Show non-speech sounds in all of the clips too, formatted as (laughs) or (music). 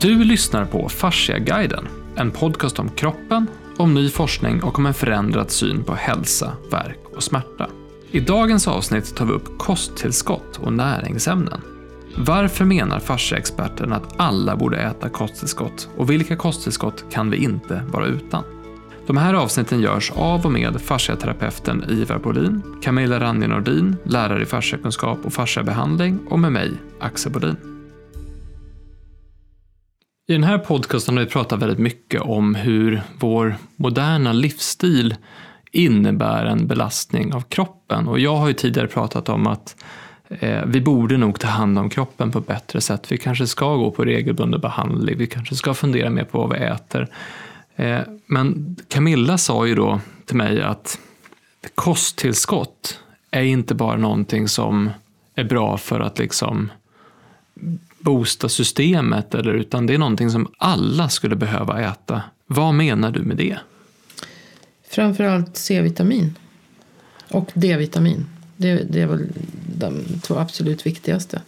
Du lyssnar på Fasciaguiden, en podcast om kroppen, om ny forskning och om en förändrad syn på hälsa, verk och smärta. I dagens avsnitt tar vi upp kosttillskott och näringsämnen. Varför menar fasciaexperten att alla borde äta kosttillskott och vilka kosttillskott kan vi inte vara utan? De här avsnitten görs av och med fasciaterapeuten Ivar Bolin, Camilla Ranje Nordin, lärare i fasciakunskap och fasciabehandling och med mig, Axel Bolin. I den här podcasten har vi pratat väldigt mycket om hur vår moderna livsstil innebär en belastning av kroppen. Och jag har ju tidigare pratat om att eh, vi borde nog ta hand om kroppen på ett bättre sätt. Vi kanske ska gå på regelbunden behandling, vi kanske ska fundera mer på vad vi äter. Eh, men Camilla sa ju då till mig att kosttillskott är inte bara någonting som är bra för att liksom boosta systemet, eller, utan det är någonting som alla skulle behöva äta. Vad menar du med det? Framförallt C-vitamin och D-vitamin. Det, det, är väl de två absolut viktigaste.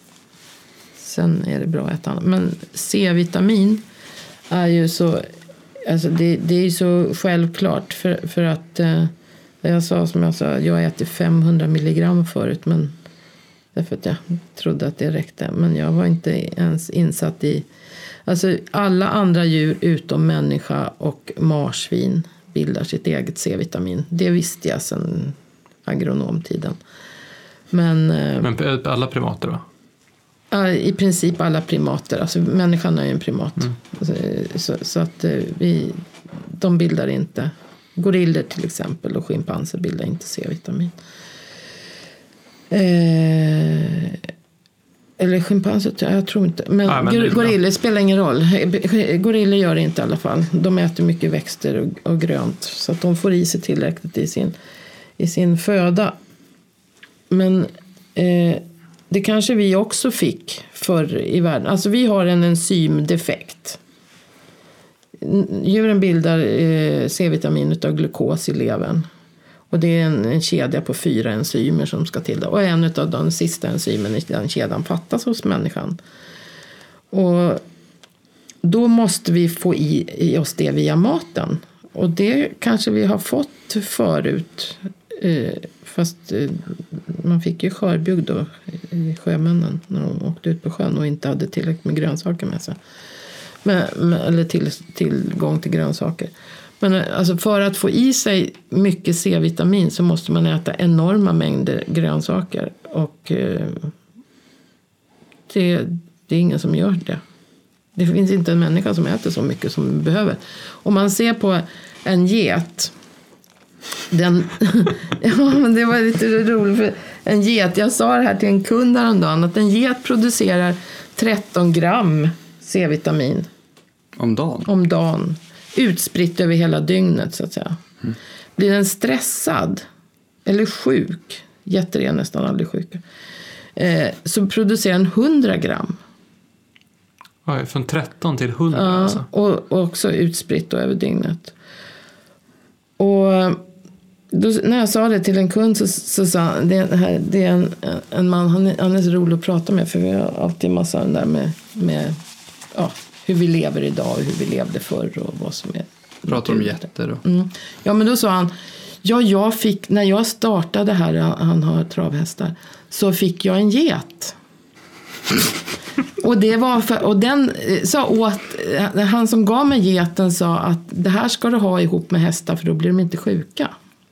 Sen är det bra att äta annat. Men C-vitamin är ju så, alltså det, det är ju så självklart för, för att eh, jag sa som jag sa, jag äter 500 milligram förut men Därför att jag trodde att det räckte. Men jag var inte ens insatt i... Alltså alla andra djur utom människa och marsvin bildar sitt eget C-vitamin. Det visste jag sedan agronomtiden. Men, eh, Men alla primater då? I princip alla primater. Alltså människan är ju en primat. Mm. Alltså, så, så, att eh, vi, de bildar inte. Gorillor till exempel och schimpanser bildar inte C-vitamin. Eh, eller schimpanser, jag tror inte. Men, men gorillor spelar ingen roll. Gorillor gör det inte i alla fall. De äter mycket växter och, och grönt. Så att de får i sig tillräckligt i sin, i sin föda. Men eh, det kanske vi också fick förr i världen. Alltså vi har en enzymdefekt. Djuren bildar eh, C-vitamin av glukos i levern. Och det är en, en kedja på fyra enzymer som ska till. Och en av de sista enzymen i den kedjan fattas hos människan. Och då måste vi få i, i oss det via maten. Och det kanske vi har fått förut. Eh, fast eh, man fick ju skörbjugg då, i sjömännen, när de åkte ut på sjön och inte hade tillräckligt med grönsaker med sig. Men, eller till, tillgång till grönsaker. Men alltså för att få i sig mycket C-vitamin så måste man äta enorma mängder grönsaker. Och eh, det, det är ingen som gör det. Det finns inte en människa som äter så mycket som vi behöver. Om man ser på en get. Den, (laughs) ja, men det var lite roligt. En get, jag sa det här till en kund häromdagen. Att en get producerar 13 gram C-vitamin. Om dagen? Om dagen utspritt över hela dygnet så att säga. Mm. Blir den stressad eller sjuk, getter är nästan aldrig sjuka, eh, så producerar den 100 gram. Oj, från 13 till 100 ja, alltså? Och, och också utspritt över dygnet. Och då, när jag sa det till en kund så, så sa han, det, här, det är en, en man, han är, han är så rolig att prata med för vi har alltid massa där med, med ja, hur vi lever idag och hur vi levde förr och vad som är. Pratar om getter då? Mm. Ja, men då sa han, ja, jag fick, när jag startade här, han har travhästar, så fick jag en get. och, det var för, och den eh, sa åt, eh, han som gav mig geten sa att det här ska du ha ihop med hästar för då blir de inte sjuka.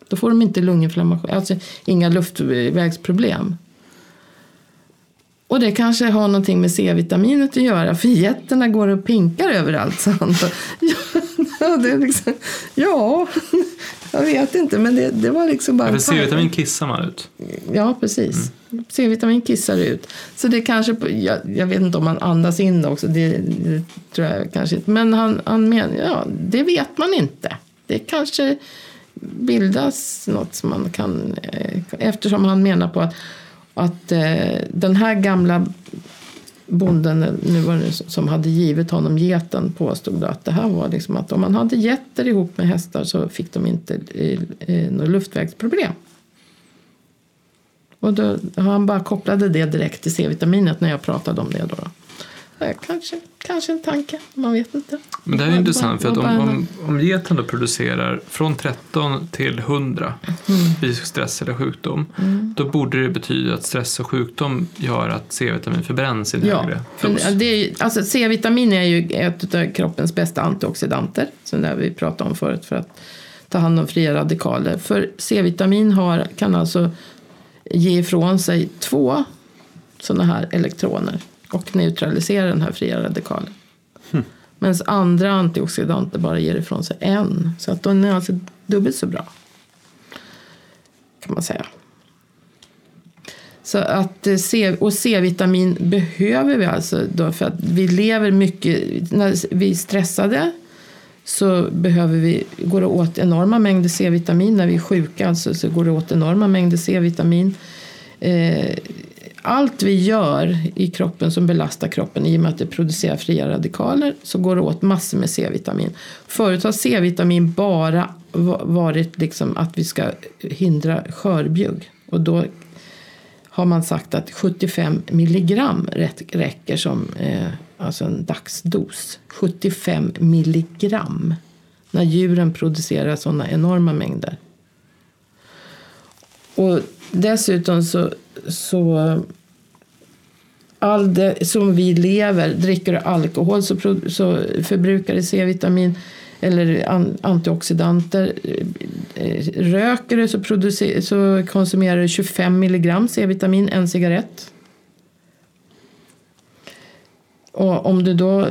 Då får de inte lunginflammation, alltså inga luftvägsproblem. Och det kanske har någonting med C-vitaminet att göra för getterna går och pinkar överallt. Så ja, det är liksom, ja, jag vet inte men det, det var liksom bara... Ja, C-vitamin kissar man ut. Ja, precis. Mm. C-vitamin kissar ut. Så det kanske, jag, jag, vet inte om man andas in det också, det, det tror jag kanske inte. Men han, han menar, ja, det vet man inte. Det kanske bildas något som man kan, eh, eftersom han menar på att att eh, den här gamla bonden nu var det som hade givit honom geten påstod att det här var liksom att om man hade getter ihop med hästar så fick de inte eh, eh några luftvägsproblem. Och då, han bara kopplade det direkt till C-vitaminet när jag pratade om det. Då kanske, kanske en tanke, man vet inte. Men det här är intressant för att om, om, om geten då producerar från 13 till 100 vid stress eller sjukdom då borde det betyda att stress och sjukdom gör att C-vitamin förbränns i en Ja, högre dos. det är ju, alltså C-vitamin är ju ett av kroppens bästa antioxidanter, som det vi pratade om förut, för att ta hand om fria radikaler. För C-vitamin har, kan alltså ge ifrån sig två sådana här elektroner och neutralisera den här fria radikalen. Medan andra antioxidanter bara ger ifrån sig en. Så att den är alltså dubbelt så bra. Kan man säga. Så att eh, C, och C-vitamin behöver vi alltså då för att vi lever mycket, när vi är stressade så behöver vi, går det åt enorma mängder C-vitamin. När vi är sjuka alltså, så går det åt enorma mängder C-vitamin. Eh, allt vi gör i kroppen som belastar kroppen i och med att det producerar fria radikaler så går det åt massor med C-vitamin. Förut har C-vitamin bara varit liksom att vi ska hindra skörbjugg. Och då har man sagt att 75 milligram räcker som eh, alltså en dagsdos. 75 milligram. När djuren producerar sådana enorma mängder. Och dessutom så, så eh, all det som vi lever, dricker du alkohol så, så förbrukar du C-vitamin eller an, antioxidanter. Eh, röker du så, så konsumerar du 25 milligram C-vitamin en cigarett. Och om du då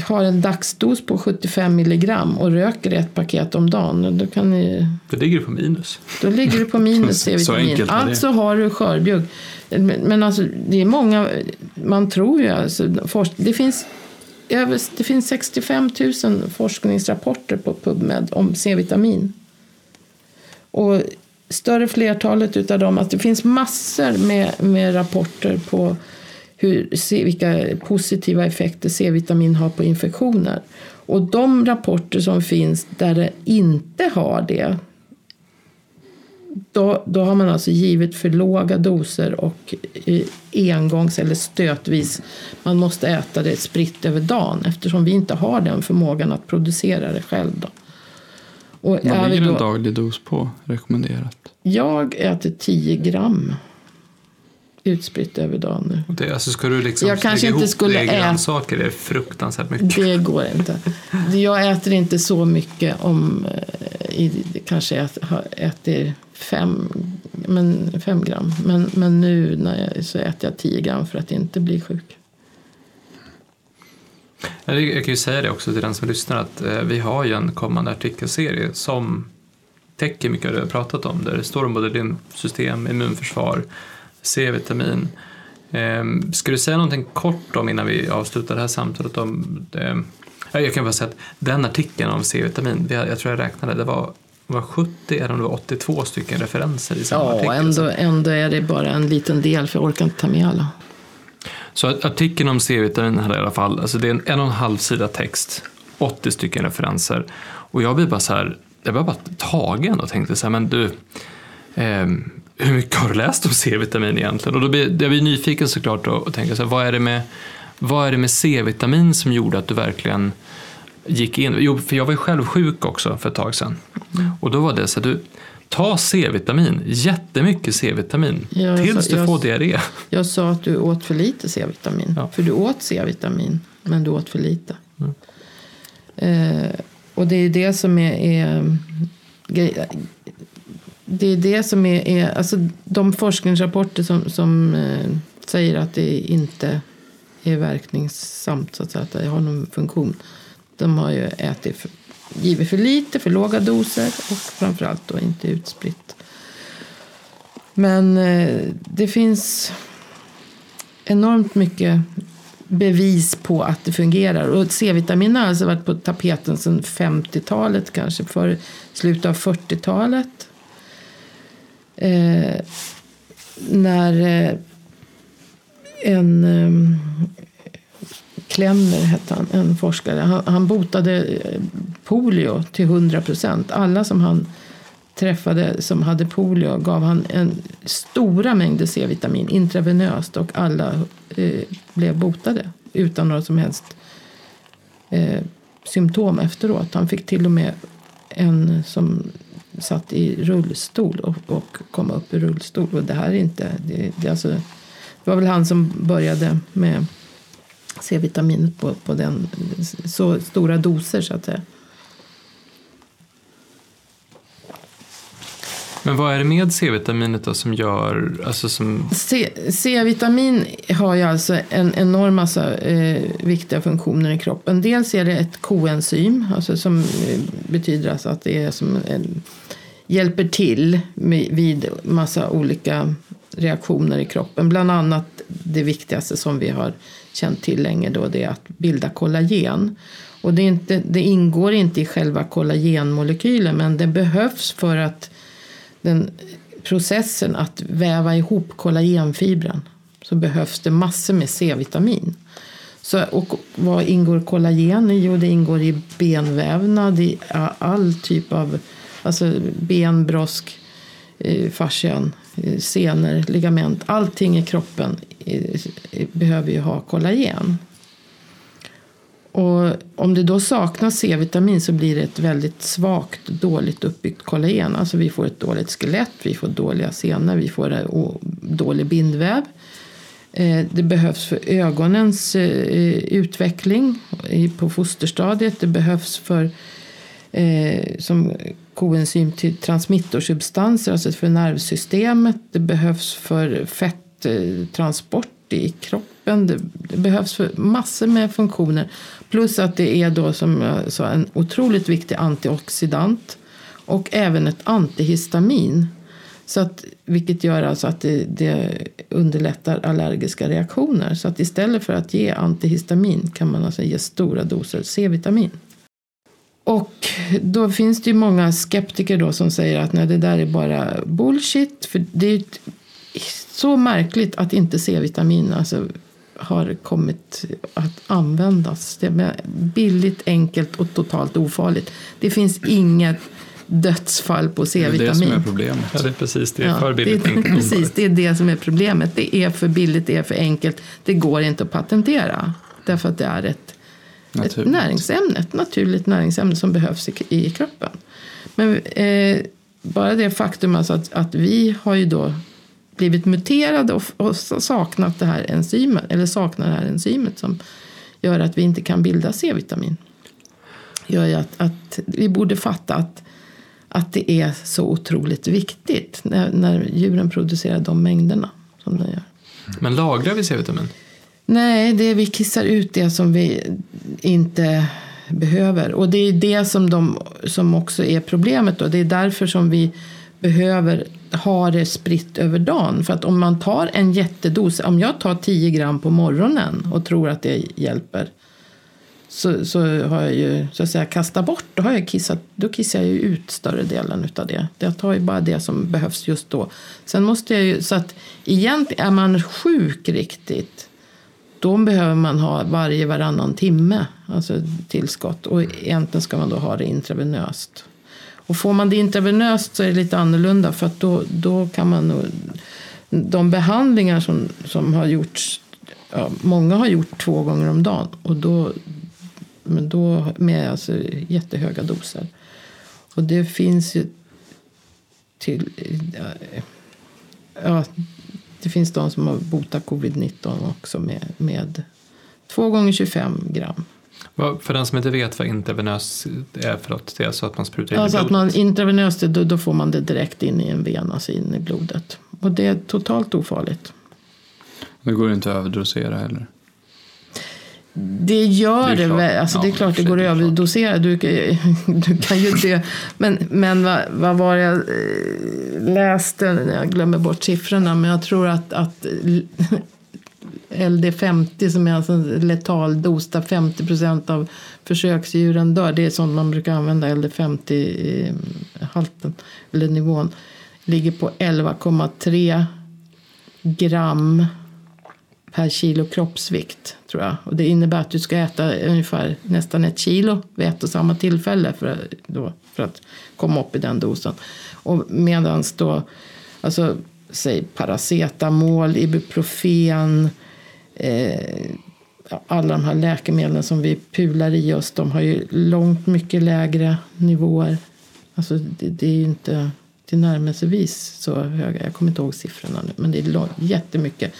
har en dagsdos på 75 milligram och röker ett paket om dagen, då, kan ni, Då ligger du på minus. då ligger du på minus (laughs) C-vitamin. är det. Alltså har du skörbjugg. Men, men alltså, det är många, man tror ju alltså, forsk, det finns över, det finns 65 000 forskningsrapporter på PubMed om C-vitamin. Och större flertalet utav dem, att det finns massor med, med rapporter på hur, se, vilka positiva effekter C-vitamin har på infektioner. Och de rapporter som finns där det inte har det, då, då har man alltså givit för låga doser och eh, engångs eller stötvis. Man måste äta det spritt över dagen eftersom vi inte har den förmågan att producera det själv. Då. Och Vad ligger en då, daglig dos på rekommenderat? jag äter 10 gram utspritt över dagen nu. Det, alltså ska du liksom Jag kanske inte skulle äta- grönsaker, det är fruktansvärt mycket. Det går inte. Jag äter inte så mycket om... eh, I, kanske jag har- äter fem, men, fem gram. Men, men nu när jag, så äter jag 10 gram för att inte bli sjuk. Jag kan ju säga det också till den som lyssnar att eh, vi har ju en kommande artikelserie som täcker mycket av det vi har pratat om. Där det står om både lymfsystem, immunförsvar, C-vitamin. Eh, ska du säga någonting kort om innan vi avslutar det här samtalet om det? Ja, Jag kan bara säga att den artikeln om C-vitamin, jag tror jag räknade, det var, var 70 eller om det var 82 stycken referenser i samma Ja, artikel. Så ändå, ändå är det bara en liten del för jag orkar inte ta med alla. Så artikeln om C-vitamin hade i alla fall, alltså det är en en och en halv sida text, 80 stycken referenser. Och jag blir bara så här, jag blev bara tagen och tänkte så här, men du, ehm, hur mycket har du läst om C-vitamin egentligen? Och då blir jag blir nyfiken såklart och, och tänker så här, vad är det med, vad är det med C-vitamin som gjorde att du verkligen gick in? Jo, för jag var ju själv sjuk också för ett tag sedan. Och då var det så här, du, ta C-vitamin, jättemycket C-vitamin, Ja, tills sa- du jag- får diarré. Jag sa att du åt för lite C-vitamin. Ja. För du åt C-vitamin, men du åt för lite. Eh, och det är det som är... är det är det som är... är alltså de forskningsrapporter som, som eh, säger att det inte är verkningssamt, så att, säga, att det har någon funktion. De har ju ätit för, givit för lite, för låga doser och framförallt då inte utspritt. Men eh, det finns enormt mycket bevis på att det fungerar. Och C-vitamin har alltså varit på tapeten sedan 50-talet kanske, för slutet av 40-talet. Eh, när eh, en eh, Klemmer hette han, en forskare. Han, han botade eh, polio till 100 procent. Alla som han träffade som hade polio gav han en stora mängder C-vitamin intravenöst och alla eh, blev botade utan några som helst eh, symptom efteråt. Han fick till och med en som satt i rullstol och, och kom upp i rullstol. Och det här är inte... Det, det, alltså, det var väl han som började med C-vitaminet på, på den, så stora doser så att säga. Men vad är det med C-vitaminet då som gör, alltså som... C-vitamin har ju alltså en enorm massa eh, viktiga funktioner i kroppen. Dels är det ett koenzym, alltså som eh, betyder alltså att det är som en, hjälper till med, vid massa olika reaktioner i kroppen. Bland annat det viktigaste som vi har känt till länge då, det är att bilda kollagen. Och det, inte, det ingår inte i själva kollagenmolekylen men det behövs för att den processen att väva ihop kollagenfibren så behövs det massor med C-vitamin. Så, och vad ingår kollagen i? Jo, det ingår i benvävnad, i all typ av alltså ben, brosk, eh, fascian, eh, senor, ligament. Allting i kroppen eh, behöver ju ha kollagen. Och om det då saknas C-vitamin så blir det ett väldigt svagt, dåligt uppbyggt kollagen. Alltså vi får ett dåligt skelett, vi får dåliga senor, vi får eh, dålig bindväv. Eh, det behövs för ögonens eh, utveckling på fosterstadiet. Det behövs för som koenzym till transmittorsubstanser, alltså för nervsystemet. Det behövs för fetttransport i kroppen. Det, det, behövs för massor med funktioner. Plus att det är då som jag sa en otroligt viktig antioxidant. Och även ett antihistamin. Så att, vilket gör alltså att det, det, underlättar allergiska reaktioner. Så att istället för att ge antihistamin kan man alltså ge stora doser C-vitamin. Och då finns det ju många skeptiker då som säger att nej, det där är bara bullshit. För det är så märkligt att inte C-vitamin alltså, har kommit att användas. Det är billigt, enkelt och totalt ofarligt. Det finns inget dödsfall på C-vitamin. Det är det som är problemet. Ja, det är precis det. Är för billigt, det, enkelt precis, det är det som är problemet. Det är för billigt, det är för enkelt. Det går inte att patentera. Därför att det är ett, ett näringsämne, ett naturligt näringsämne som behövs i, i kroppen. Men eh, bara det faktum alltså att, att vi har ju då blivit muterade och, och saknat det här enzymet, eller saknar det här enzymet som gör att vi inte kan bilda C-vitamin. Gör ju att, att vi borde fatta att, att det är så otroligt viktigt när, när djuren producerar de mängderna som de gör. Men lagrar vi C-vitamin? Nej, det vi kissar ut det som vi inte behöver. Och det är det som, de, som också är problemet. Då. Det är därför som vi behöver ha det spritt över dagen. För att om man tar en jättedos, om jag tar 10 gram på morgonen och tror att det hjälper. Så, så har jag ju så att säga kastat bort, då, har jag kissat, då kissar jag ju ut större delen utav det. Jag tar ju bara det som behövs just då. Sen måste jag ju, så att egentligen är man sjuk riktigt. Då behöver man ha varje varannan timme, alltså tillskott. Och egentligen ska man då ha det intravenöst. Och får man det intravenöst så är det lite annorlunda för att då, då kan man nog, de behandlingar som, som har gjorts, ja, många har gjort två gånger om dagen och då, men då med alltså jättehöga doser. Och det finns ju till, ja, det finns de som har botat covid-19 också med, med två gånger 25 gram. För den som inte vet vad intravenös är, förlåt, det är alltså att man sprutar in alltså i blodet? Att man, intravenöst, då, då får man det direkt in i en vena, alltså in i blodet. Och det är totalt ofarligt. Det går inte att överdosera heller? Det gör det, väl. Alltså, ja, det är klart det går att överdosera. Du, (laughs) du kan ju dö. Men, men vad, vad var det jag eh, läste? Jag glömmer bort siffrorna. Men jag tror att, att (laughs) LD50 som är alltså en letal dos där 50 procent av försöksdjuren dör. Det är sånt man brukar använda, LD50-halten eller nivån. Ligger på 11,3 gram per kilo kroppsvikt tror jag. Och det innebär att du ska äta ungefär nästan ett kilo vid ett och samma tillfälle för, då, för att komma upp i den dosen. Och medans då, alltså säg paracetamol, ibuprofen, eh, alla de här läkemedlen som vi pular i oss, de har ju långt mycket lägre nivåer. Alltså det, det är ju inte tillnärmelsevis så höga. Jag kommer inte ihåg siffrorna nu, men det är lång, jättemycket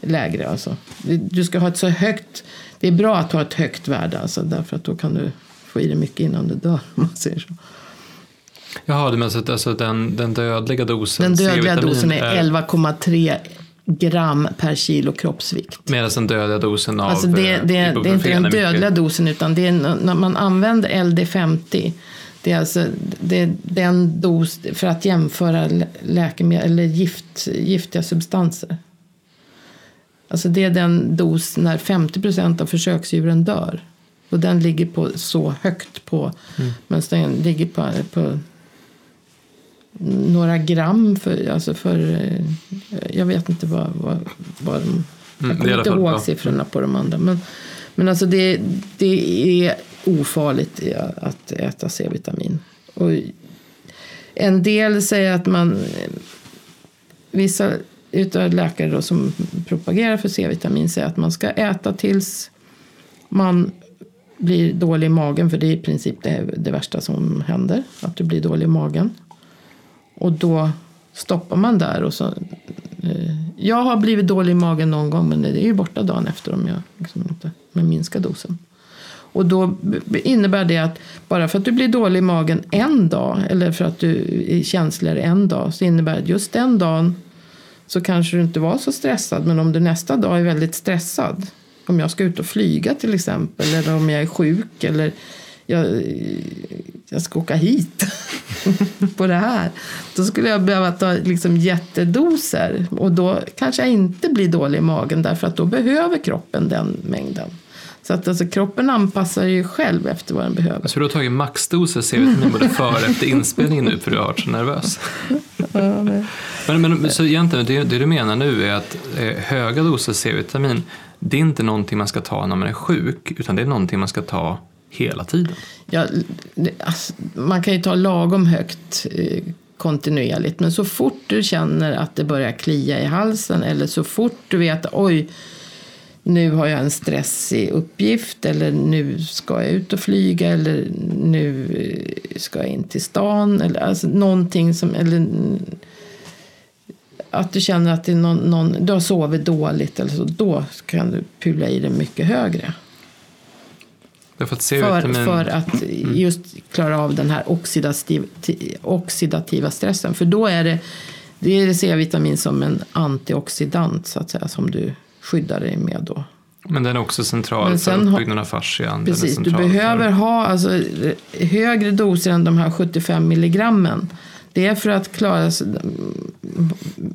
lägre. Alltså. Du ska ha ett så högt, det är bra att ha ett högt värde alltså, därför att då kan du få i dig mycket innan du dör. Om man säger så. Jaha, du menar att alltså den, den dödliga dosen Den dödliga dosen är 11,3 gram per kilo kroppsvikt. Medan den dödliga dosen av Alltså det, eh, det, det är inte den dödliga dosen utan det är när man använder LD50. Det är alltså det är den dos för att jämföra lä- läkemedel eller gift, giftiga substanser. Alltså det är den dos när 50 procent av försöksdjuren dör. Och den ligger på så högt på, Mm. medan den ligger på, på några gram för, alltså för eh, jag vet inte vad, vad, vad de Mm, jag kommer inte fall ihåg siffrorna på de andra. Men, men alltså det, det är ofarligt att äta C-vitamin. Och en del säger att man... Vissa utav läkare då som propagerar för C-vitamin säger att man ska äta tills man blir dålig i magen. För det är i princip det, det värsta som händer. Att du blir dålig i magen. Och då stoppar man där. Och så, eh, jag har blivit dålig i magen någon gång men det är ju borta dagen efter om jag liksom inte med minskar dosen. Och då innebär det att bara för att du blir dålig i magen en dag eller för att du är känsligare en dag så innebär det att just den dagen så kanske du inte var så stressad men om du nästa dag är väldigt stressad om jag ska ut och flyga till exempel eller om jag är sjuk eller jag, jag ska åka hit (laughs) på det här. Då skulle jag behöva ta liksom jättedoser och då kanske jag inte blir dålig i magen därför att då behöver kroppen den mängden. Så att alltså, kroppen anpassar ju själv efter vad den behöver. Så du har tagit maxdoser C-vitamin både (laughs) före och efter inspelningen nu för du har varit så nervös? Men, men så egentligen, det, det du menar nu är att eh, höga doser C-vitamin, det är inte någonting man ska ta när man är sjuk, utan det är någonting man ska ta hela tiden. Ja, alltså, man kan ju ta lagom högt eh, kontinuerligt men så fort du känner att det börjar klia i halsen eller så fort du vet oj nu har jag en stressig uppgift eller nu ska jag ut och flyga eller nu eh, ska jag in till stan eller alltså någonting som eller att du känner att det är någon, någon, du har sovit dåligt eller så, då kan du pula i det mycket högre. För, för att just klara av den här oxidativ, oxidativa stressen. För då är det, det är C-vitamin som en antioxidant så att säga som du skyddar dig med då. Men den är också central för sen har- uppbyggnaden av fascian. Precis, du behöver För, ha alltså, högre doser än de här 75 milligrammen. Det är för att klara.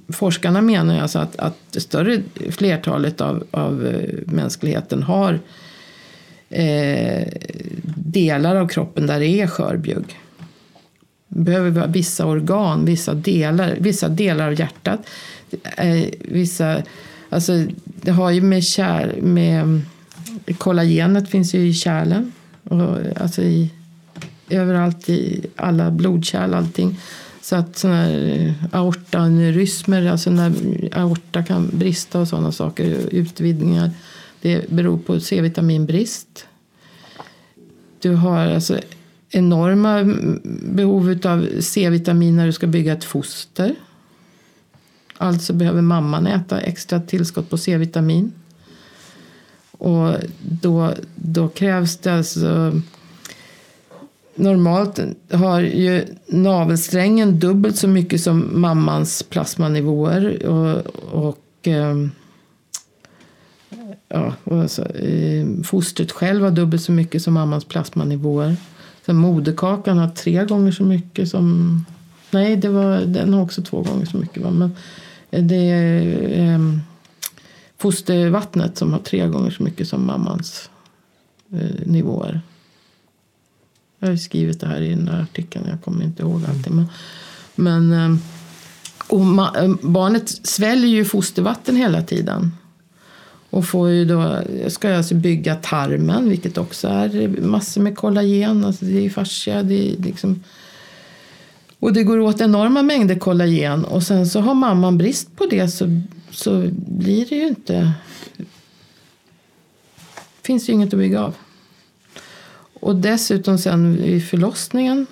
Forskarna menar alltså att, att större flertalet av, av eh, mänskligheten har eh, delar av kroppen där det är skörbjugg. Det behöver vara vissa organ, vissa delar, vissa delar av hjärtat. Eh, vissa, alltså, det har ju med kärl, med kollagenet finns ju i kärlen. Och, alltså i, överallt i alla blodkärl, allting. Så att sådana här eh, aortaneurysmer, alltså när aorta kan brista och sådana saker, utvidgningar. Det beror på C-vitaminbrist. Du har alltså enorma behov av C-vitamin när du ska bygga ett foster. Alltså behöver mamman äta extra tillskott på C-vitamin. Och då, då krävs det alltså... Normalt har ju navelsträngen dubbelt så mycket som mammans plasmanivåer. Och, och, ehm, ja, alltså, eh, fostret själv har dubbelt så mycket som mammans plasmanivåer. Sen moderkakan har tre gånger så mycket som... Nej, det var, den har också två gånger så mycket. Va? Men det är eh, fostervattnet som har tre gånger så mycket som mammans eh, nivåer. Jag har skrivit det här i den här artikeln. Jag kommer inte ihåg allting. Men, men eh, och ma- barnet sväljer ju fostervatten hela tiden. Och får ju då, ska jag alltså bygga tarmen, vilket också är massor med kollagen. Alltså det är fascia, det är liksom... Och det går åt enorma mängder kollagen. Och sen så har mamman brist på det så, så blir det ju inte... finns ju inget att bygga av. Och dessutom sen vid förlossningen.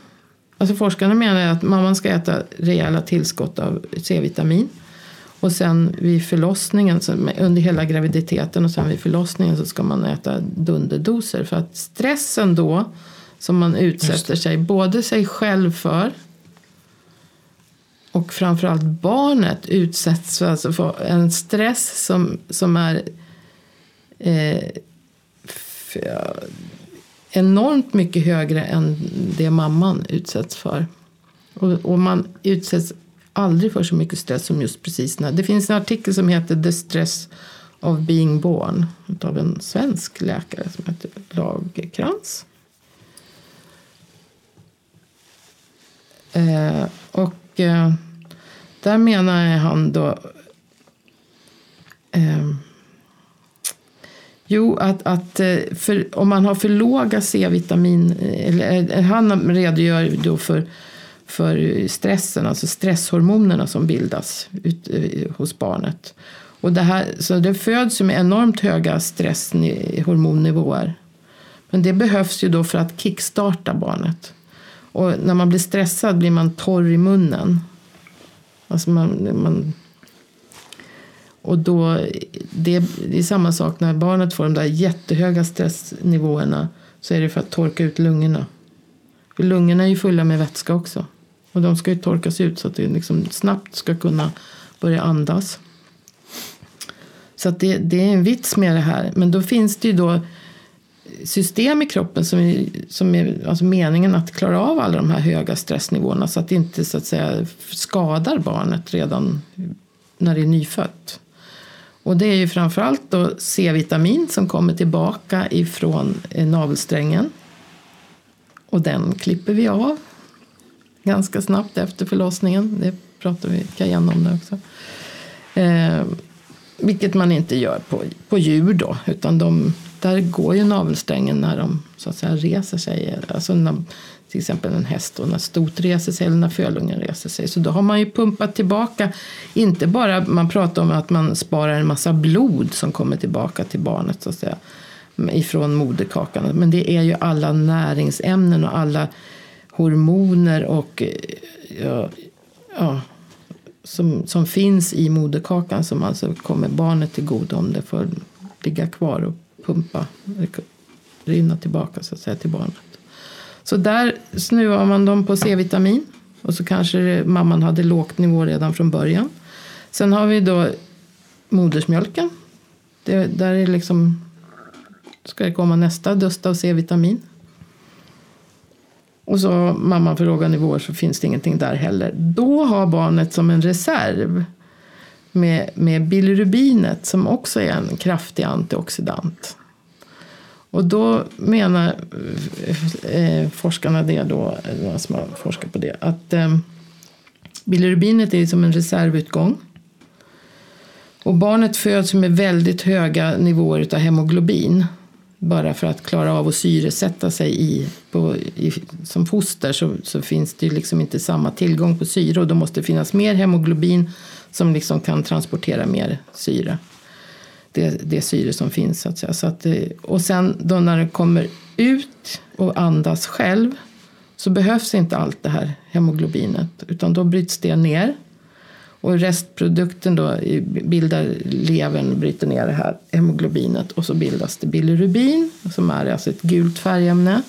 Alltså forskarna menar att mamman ska äta rejäla tillskott av C-vitamin. Och sen vid förlossningen, under hela graviditeten och sen vid förlossningen så ska man äta dunderdoser. För att stressen då som man utsätter sig, både sig själv för och framförallt barnet utsätts för, alltså för en stress som, som är eh, enormt mycket högre än det mamman utsätts för. Och, och, man utsätts aldrig för så mycket stress som just precis när. Det finns en artikel som heter The Stress of Being Born av en svensk läkare som heter Lagerkrans. Eh, och eh, där menar han då eh, Jo, att, att eh, för, om man har för låga C-vitamin, eh, eller, eh, han redogör då för, för stressen, alltså stresshormonerna som bildas ut, eh, hos barnet. Och det, här, så det föds med enormt höga stresshormonnivåer. Men det behövs ju då för att kickstarta barnet. Och när man blir stressad blir man torr i munnen. Alltså man, man och då, det, det är samma sak när barnet får de där jättehöga stressnivåerna. Så är det för att torka ut lungorna. För lungorna är ju fulla med vätska också. Och de ska ju torkas ut så att det liksom snabbt ska kunna börja andas. Så att det, det är en vits med det här. Men då finns det ju då system i kroppen som är, som är alltså meningen att klara av alla de här höga stressnivåerna så att det inte så att säga skadar barnet redan när det är nyfött. Och det är ju framförallt då C-vitamin som kommer tillbaka ifrån eh, navelsträngen. Och den klipper vi av ganska snabbt efter förlossningen. Det pratar vi igen om det också. Eh, vilket man inte gör på, på djur då, utan de, där går ju navelsträngen när de så att säga reser sig. Alltså när, till exempel en häst och när stot reser sig eller när fölungen reser sig. Så då har man ju pumpat tillbaka, inte bara, man pratar om att man sparar en massa blod som kommer tillbaka till barnet så att säga, ifrån moderkakan. Men det är ju alla näringsämnen och alla hormoner och eh, ja, ja, som, som finns i moderkakan som alltså kommer barnet till godo om det får ligga kvar och pumpa, rinna tillbaka så att säga till barnet. Så där snuvar man dem på C-vitamin. Och så kanske mamman hade lågt nivå redan från början. Sen har vi då modersmjölken. Det, där är liksom, ska det komma nästa dust av C-vitamin. Och så har mamman för låga nivåer så finns det ingenting där heller. Då har barnet som en reserv med, med bilirubinet som också är en kraftig antioxidant. Och då menar eh, forskarna det då, några som har forskat på det, att eh, bilirubinet är som en reservutgång. Och barnet föds med väldigt höga nivåer av hemoglobin. Bara för att klara av att syresätta sig i, på, i som foster så, så, finns det liksom inte samma tillgång på syre och då måste det finnas mer hemoglobin som liksom kan transportera mer syre det, det syre som finns. Så att säga. Så att, eh, och sen då när den kommer ut och andas själv så behövs inte allt det här hemoglobinet utan då bryts det ner. Och restprodukten då bildar levern, bryter ner det här hemoglobinet och så bildas det bilirubin som är alltså ett gult färgämne.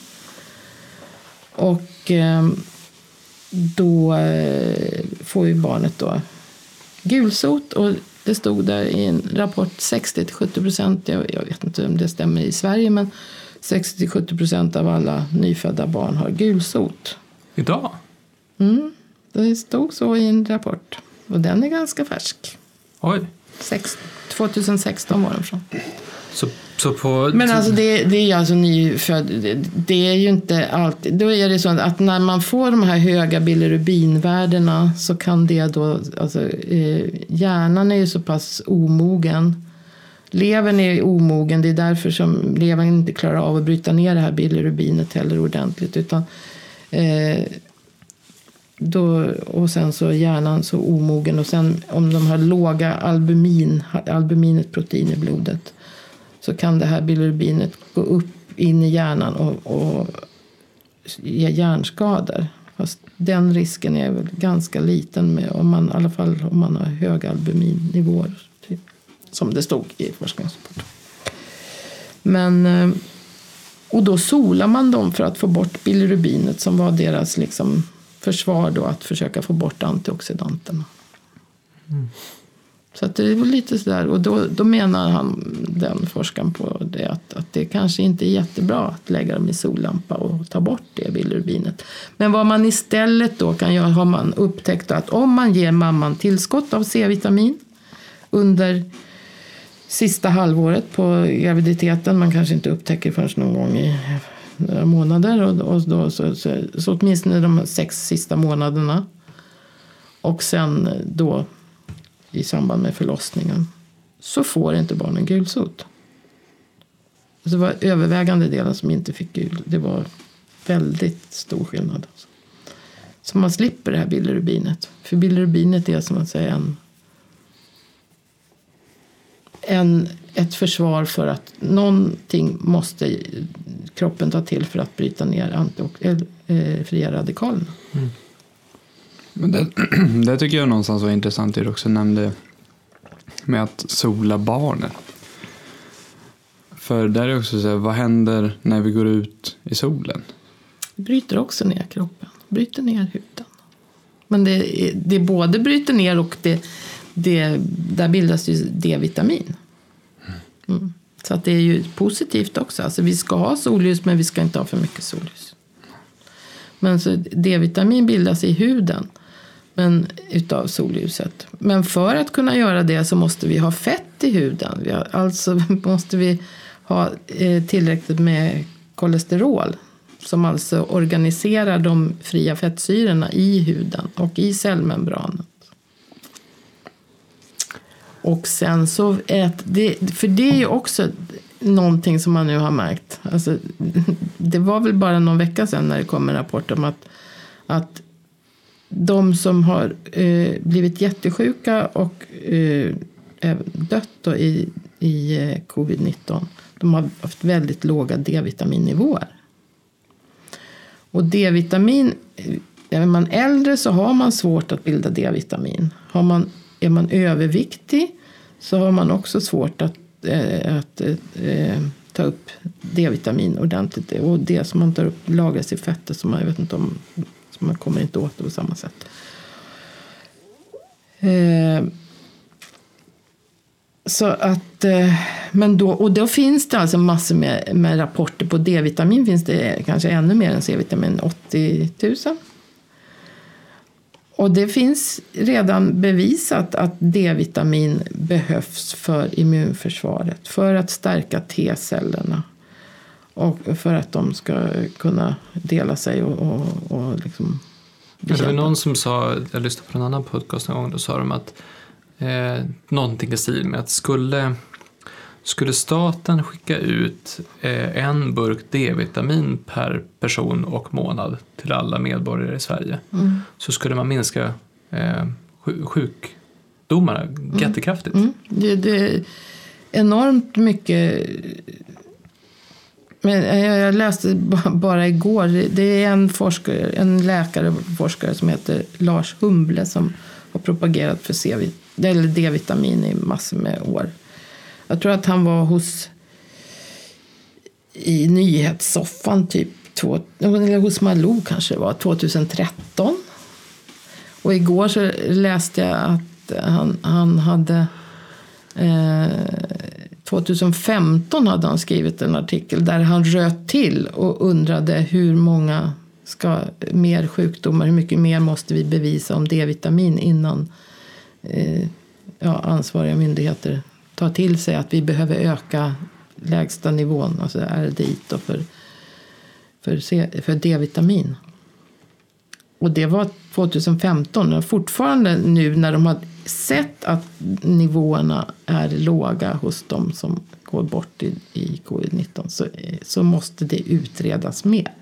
Och ehm, då eh, får ju barnet då gulsot och det stod där i en rapport 60-70 procent, jag, jag, vet inte om det stämmer i Sverige, men 60-70 procent av alla nyfödda barn har gulsot. Idag? Mm, det stod så i en rapport. Och den är ganska färsk. Oj. 6, 2016 var den från. Så, så på... Men alltså det, det är alltså nyfödd. Det är ju inte alltid. Då är det så att när man får de här höga bilirubinvärdena så kan det då, alltså eh, hjärnan är ju så pass omogen. Levern är omogen, det är därför som levern inte klarar av att bryta ner det här bilirubinet heller ordentligt. Utan, eh, då, och sen så är hjärnan så omogen och sen om de har låga albumin, albuminet protein i blodet så kan det här bilirubinet gå upp in i hjärnan och, och ge hjärnskador. Fast den risken är väl ganska liten med, om man, i alla fall om man har höga albuminnivåer Typ, som det stod i forskningsrapporten. Men, eh, och då solar man dem för att få bort bilirubinet som var deras liksom, försvar då att försöka få bort antioxidanterna. Mm. Så att det är lite sådär, och då, då menar han, den forskaren på det, att, att det kanske inte är jättebra att lägga dem i sollampa och ta bort det bilrubinet. Men vad man istället då kan göra har man upptäckt att om man ger mamman tillskott av C-vitamin under sista halvåret på graviditeten, man kanske inte upptäcker förrän någon gång i några månader, och, och då, så, så, så åtminstone de sex sista månaderna. Och sen då i samband med förlossningen så får inte barnen gulsot. Alltså, det var övervägande delen som inte fick gul. Det var väldigt stor skillnad. Alltså. Så man slipper det här bilirubinet. För bilirubinet är som att säga en, en, ett försvar för att någonting måste kroppen ta till för att bryta ner anti, äh, fria radikalerna. Mm. Men det, (clears throat) det tycker jag någonstans var intressant det du också nämnde med att sola barnen. För där är också så här, vad händer när vi går ut i solen? Bryter också ner kroppen, bryter ner huden. Men det, det både bryter ner och det, det, där bildas ju D-vitamin. Mm. Så att det är ju positivt också. Alltså vi ska ha solljus men vi ska inte ha för mycket solljus. Men D-vitamin bildas i huden men, utav solljuset. Men för att kunna göra det så måste vi ha fett i huden. Vi har, alltså (laughs) måste vi ha eh, tillräckligt med kolesterol som alltså organiserar de fria fettsyrorna i huden och i cellmembranen. Och sen så, ät, det, för det är ju också någonting som man nu har märkt. Alltså, (laughs) det var väl bara någon vecka sedan när det kom en rapport om att, att de som har eh, blivit jättesjuka och eh, dött då i, i eh, covid-19 de har haft väldigt låga D-vitaminnivåer. Och D-vitamin, eh, är man äldre så har man svårt att bilda D-vitamin. Har man, är man överviktig så har man också svårt att, eh, att eh, ta upp D-vitamin ordentligt. Och det som man tar upp lagras i fettet som man, jag vet inte om så man kommer inte åt det på samma sätt. Eh, så att, eh, men då, och då finns det alltså massor med, med rapporter på D-vitamin. finns det kanske ännu mer än C-vitamin, 80 000. Och det finns redan bevisat att D-vitamin behövs för immunförsvaret. För att stärka T-cellerna. Och för att de ska kunna dela sig och, och, och liksom det var någon som sa, jag lyssnade på en annan podcast en gång, då sa de att eh, någonting i stil med att skulle, skulle staten skicka ut eh, en burk D-vitamin per person och månad till alla medborgare i Sverige mm. så skulle man minska eh, sjukdomarna mm. jättekraftigt. Mm. Det, det är enormt mycket men jag läste bara igår, det är en, forskare, en läkare och forskare som heter Lars Humble som har propagerat för D-vitamin i massor med år. Jag tror att han var hos i nyhetssoffan typ, två, eller hos Malou kanske det var, 2013. Och igår så läste jag att han, han hade eh, 2015 hade han skrivit en artikel där han röt till och undrade hur många ska, mer sjukdomar, hur mycket mer måste vi bevisa om D-vitamin innan eh, ja, ansvariga myndigheter tar till sig att vi behöver öka lägsta nivån, alltså RDI för, för, för D-vitamin. Och det var 2015. Och fortfarande nu när de har sett att nivåerna är låga hos de som går bort i, i covid-19 så, så måste det utredas mer.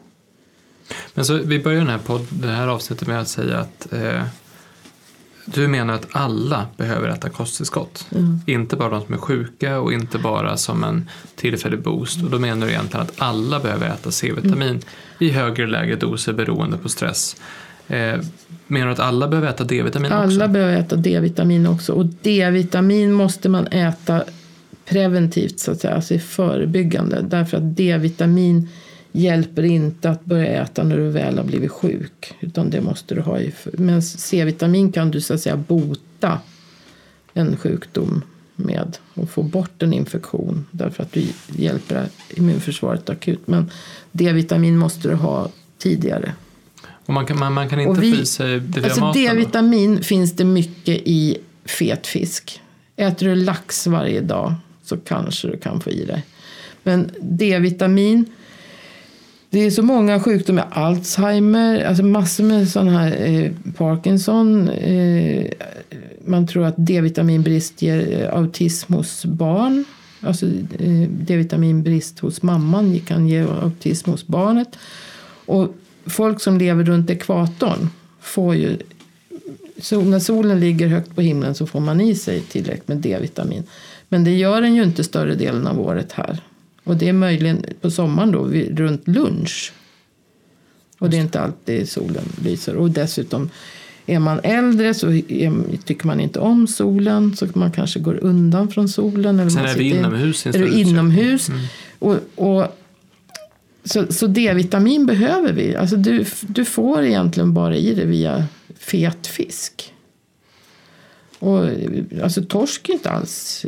Men så, vi börjar den här, podd, det här avsnittet med att säga att, eh, du menar att alla behöver äta kosttillskott? Inte bara de som är sjuka och inte bara som en tillfällig boost. Och då menar du egentligen att alla behöver äta C-vitamin i högre eller lägre doser beroende på stress. Eh, menar du att alla behöver äta D-vitamin också? Alla behöver äta D-vitamin också. Och D-vitamin måste man äta preventivt, så att säga, alltså i förebyggande. Därför att D-vitamin hjälper inte att börja äta när du väl har blivit sjuk. Utan det måste du ha i. Men C-vitamin kan du så att säga bota en sjukdom med och få bort en infektion därför att du hjälper immunförsvaret akut. Men D-vitamin måste du ha tidigare. Och man kan, man, man kan inte Och få i sig det via Alltså maten? D-vitamin finns det mycket i fet fisk. Äter du lax varje dag så kanske du kan få i dig. Men D-vitamin, det är så många sjukdomar, Alzheimer, alltså massor med sådana här eh, Parkinson. Eh, man tror att D-vitaminbrist ger eh, autism hos barn. Alltså eh, D-vitaminbrist hos mamman kan ge autism hos barnet. Och folk som lever runt ekvatorn får ju så när solen ligger högt på himlen så får man i sig tillräckligt med D-vitamin. Men det gör den ju inte större delen av året här. Och det är möjligen på sommaren då runt lunch. Och det är inte alltid solen lyser. Och dessutom är man äldre så är, tycker man inte om solen. Så man kanske går undan från solen. Eller Sen är vi inomhus är du inomhus. Och, och, så, så D-vitamin behöver vi. Alltså du, du får egentligen bara i det via fet fisk. Och, alltså torsk är inte alls...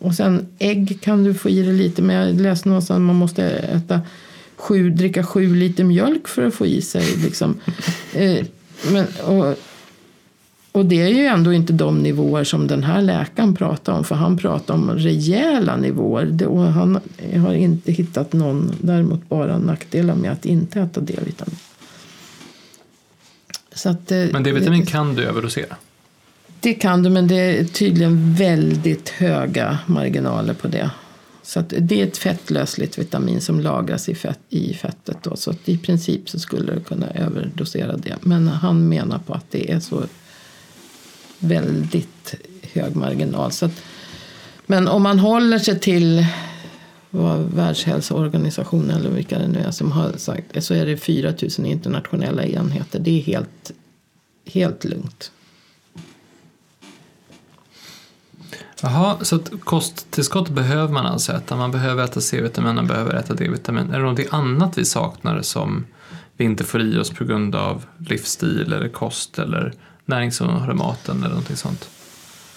Och sen ägg kan du få i dig lite. Men jag läste någonstans att man måste äta sju, dricka sju liter mjölk för att få i sig. Liksom. (laughs) Eh, men, och, och det är ju ändå inte de nivåer som den här läkaren pratar om. För han pratar om rejäla nivåer. Och han har inte hittat någon, däremot bara nackdelar med att inte äta D-vitamin. Så att, eh, Men D-vitamin kan du överdosera? Det kan du, men det är tydligen väldigt höga marginaler på det. Så att det är ett fettlösligt vitamin som lagras i, fett, i fettet. Då, så att i princip så skulle du kunna överdosera det. Men han menar på att det är så väldigt hög marginal. Så att, men om man håller sig till vad Världshälsoorganisationen eller vilka det nu är som har sagt så är det 4 000 internationella enheter. Det är helt, helt lugnt. Jaha, så att kosttillskott behöver man alltså äta. Man behöver äta C-vitamin, man behöver äta D-vitamin. Är det något annat vi saknar som vi inte får i oss på grund av livsstil eller kost eller näringsinnehåll i maten eller någonting sånt?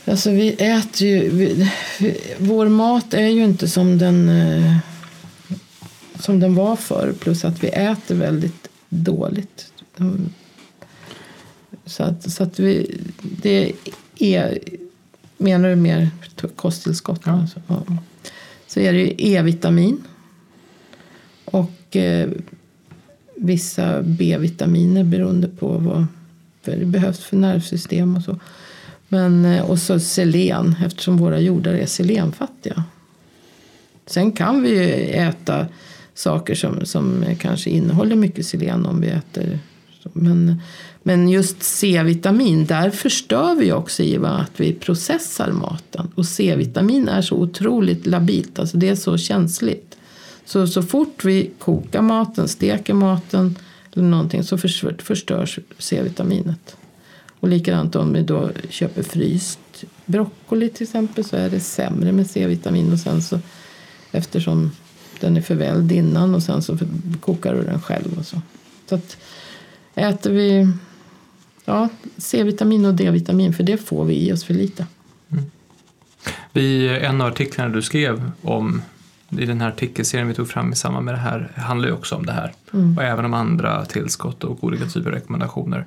Alltså vi äter ju, vi, vår mat är ju inte som den, eh, som den var förr. Plus att vi äter väldigt dåligt. Så att, så att vi, det är, menar du mer kosttillskott? Ja. Alltså, ja. Så är det ju E-vitamin. Och eh, vissa B-vitaminer beroende på vad det behövs för nervsystem och så. Men, eh, och så selen eftersom våra jordar är selenfattiga. Sen kan vi ju äta saker som, som kanske innehåller mycket selen om vi äter. Men, men just C-vitamin, där förstör vi också i att vi processar maten. Och C-vitamin är så otroligt labilt, alltså det är så känsligt. Så, så fort vi kokar maten, steker maten eller någonting så förstörs C-vitaminet. Och likadant om vi då köper fryst broccoli till exempel så är det sämre med C-vitamin och sen så eftersom den är förvälld innan och sen så kokar du den själv och så. Så att äter vi ja, C-vitamin och D-vitamin för det får vi i oss för lite. Vi, en av artiklarna du skrev om i den här artikelserien vi tog fram i samband med det här handlar ju också om det här. Och även om andra tillskott och olika typer av rekommendationer.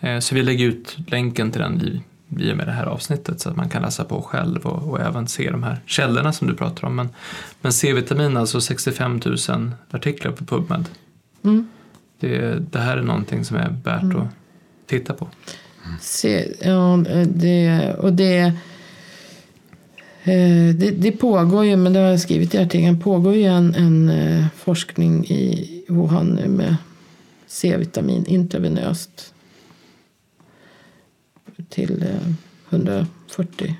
Eh, Så vi lägger ut länken till den i, i och med det här avsnittet så att man kan läsa på själv och, och även se de här källorna som du pratar om. Men, men C-vitamin, alltså 65 000 artiklar på PubMed. Mm. Det, det här är någonting som är värt att titta på. Se, ja, det, och det, eh, det, det pågår ju, men det har jag skrivit i artikeln, pågår ju en, en eh, forskning i Wuhan nu med C-vitamin intravenöst. till eh, 140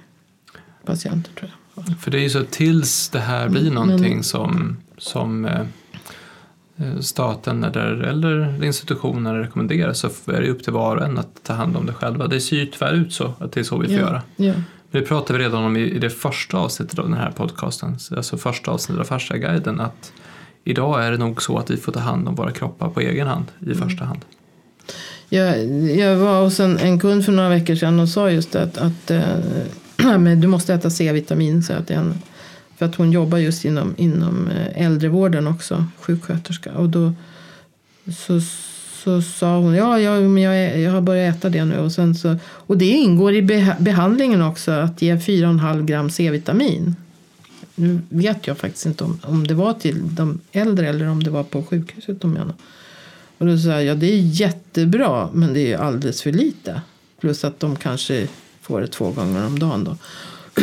patienter tror jag. För det är ju så att tills det här blir Mm, någonting men- som, som eh, eh, staten eller, eller institutioner rekommenderar så är det upp till var och en att ta hand om det själva. Det ser ju tyvärr ut så att det är så vi får göra. Ja. Det pratade vi redan om i, det första avsnittet av den här podcasten, alltså första avsnittet av Fasciaguiden, att idag är det nog så att vi får ta hand om våra kroppar på egen hand i Mm. första hand. Jag, jag var hos en, en kund för några veckor sedan och sa just att, att eh, (clears throat) men du måste äta C-vitamin. Så att det är en, för att hon jobbar just inom, inom eh, äldrevården också, sjuksköterska. Och då så, så sa hon ja, ja men jag, jag har börjat äta det nu. Och, sen så, och det ingår i beha- behandlingen också att ge 4,5 gram C-vitamin. Nu vet jag faktiskt inte om, om det var till de äldre eller om det var på sjukhuset de menar. Och då sa jag, ja det är jättebra men det är alldeles för lite. Plus att de kanske får det två gånger om dagen då.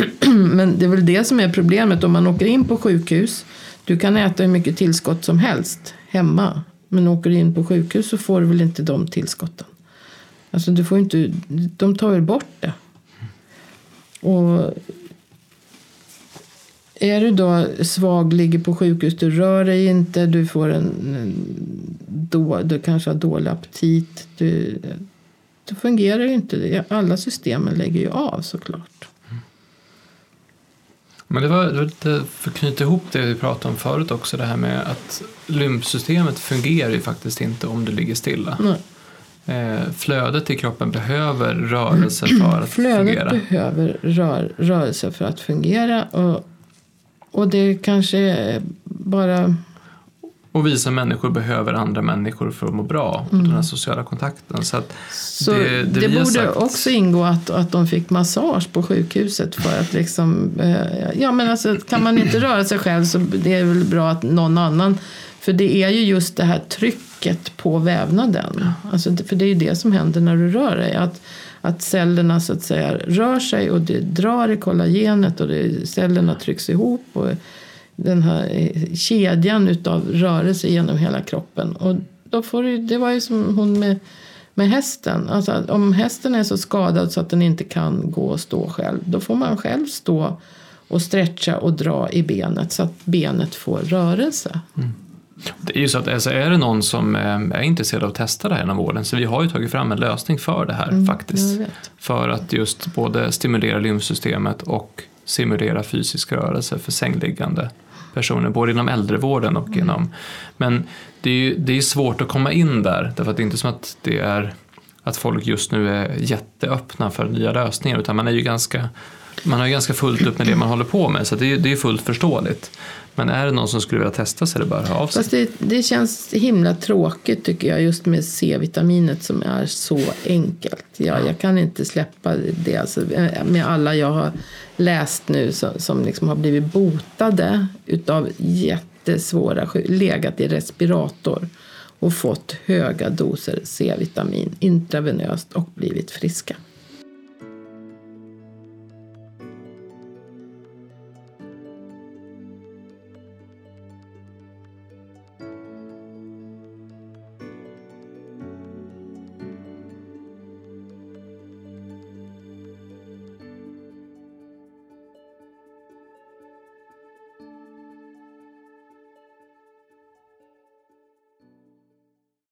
(clears throat) men det är väl det som är problemet om man åker in på sjukhus. Du kan äta hur mycket tillskott som helst hemma. Men åker du in på sjukhus så får du väl inte de tillskotten. Alltså du får inte, de tar ju bort det. Och är du då svag, ligger på sjukhus, du rör dig inte, du får en, en då, du kanske har dålig aptit. Du, det fungerar ju inte. Alla systemen lägger ju av såklart. Men det var, det var lite för att knyta ihop det vi pratade om förut också, det här med att lymfsystemet fungerar ju faktiskt inte om du ligger stilla. Nej. Eh, flödet i kroppen behöver rörelse för att (clears throat) Flödet fungera. behöver rör, rörelse för att fungera. Och, och det kanske bara... Och vissa människor behöver andra människor för att må bra. Och den här sociala kontakten. Så Så Det- det, det borde sagt- också ingå att, att de fick massage på sjukhuset för att liksom... Eh, ja men alltså kan man inte röra sig själv så det är väl bra att någon annan... För det är ju just det här trycket på vävnaden. Alltså, för det är ju det som händer när du rör dig. Att, att cellerna så att säga rör sig och det drar i kollagenet och det, cellerna trycks ihop. Och den här eh, kedjan utav rörelse genom hela kroppen. Och då får du, det var ju som hon med, med hästen. Alltså, om hästen är så skadad så att den inte kan gå och stå själv. Då får man själv stå och stretcha och dra i benet så att benet får rörelse. Det är ju så att alltså, är det någon som eh, är intresserad av att testa det här inom vården så vi har ju tagit fram en lösning för det här faktiskt. Mm, vet. För att just både stimulera lymfsystemet och simulera fysisk rörelse för sängliggande personer, både inom äldrevården och Mm. inom... Men det är ju det är svårt att komma in där, därför att det är inte som att det är att folk just nu är jätteöppna för nya lösningar, utan man är ju ganska man har ju ganska fullt upp med det man håller på med, så det är, det är fullt förståeligt. Men är det någon som skulle vilja testa så är det bara att höra av sig. Fast det, det känns himla tråkigt tycker jag just med C-vitaminet som är så enkelt. Ja, jag kan inte släppa det alltså, med alla jag har läst nu som, som liksom har blivit botade utav jättesvåra legat i respirator och fått höga doser C-vitamin intravenöst och blivit friska.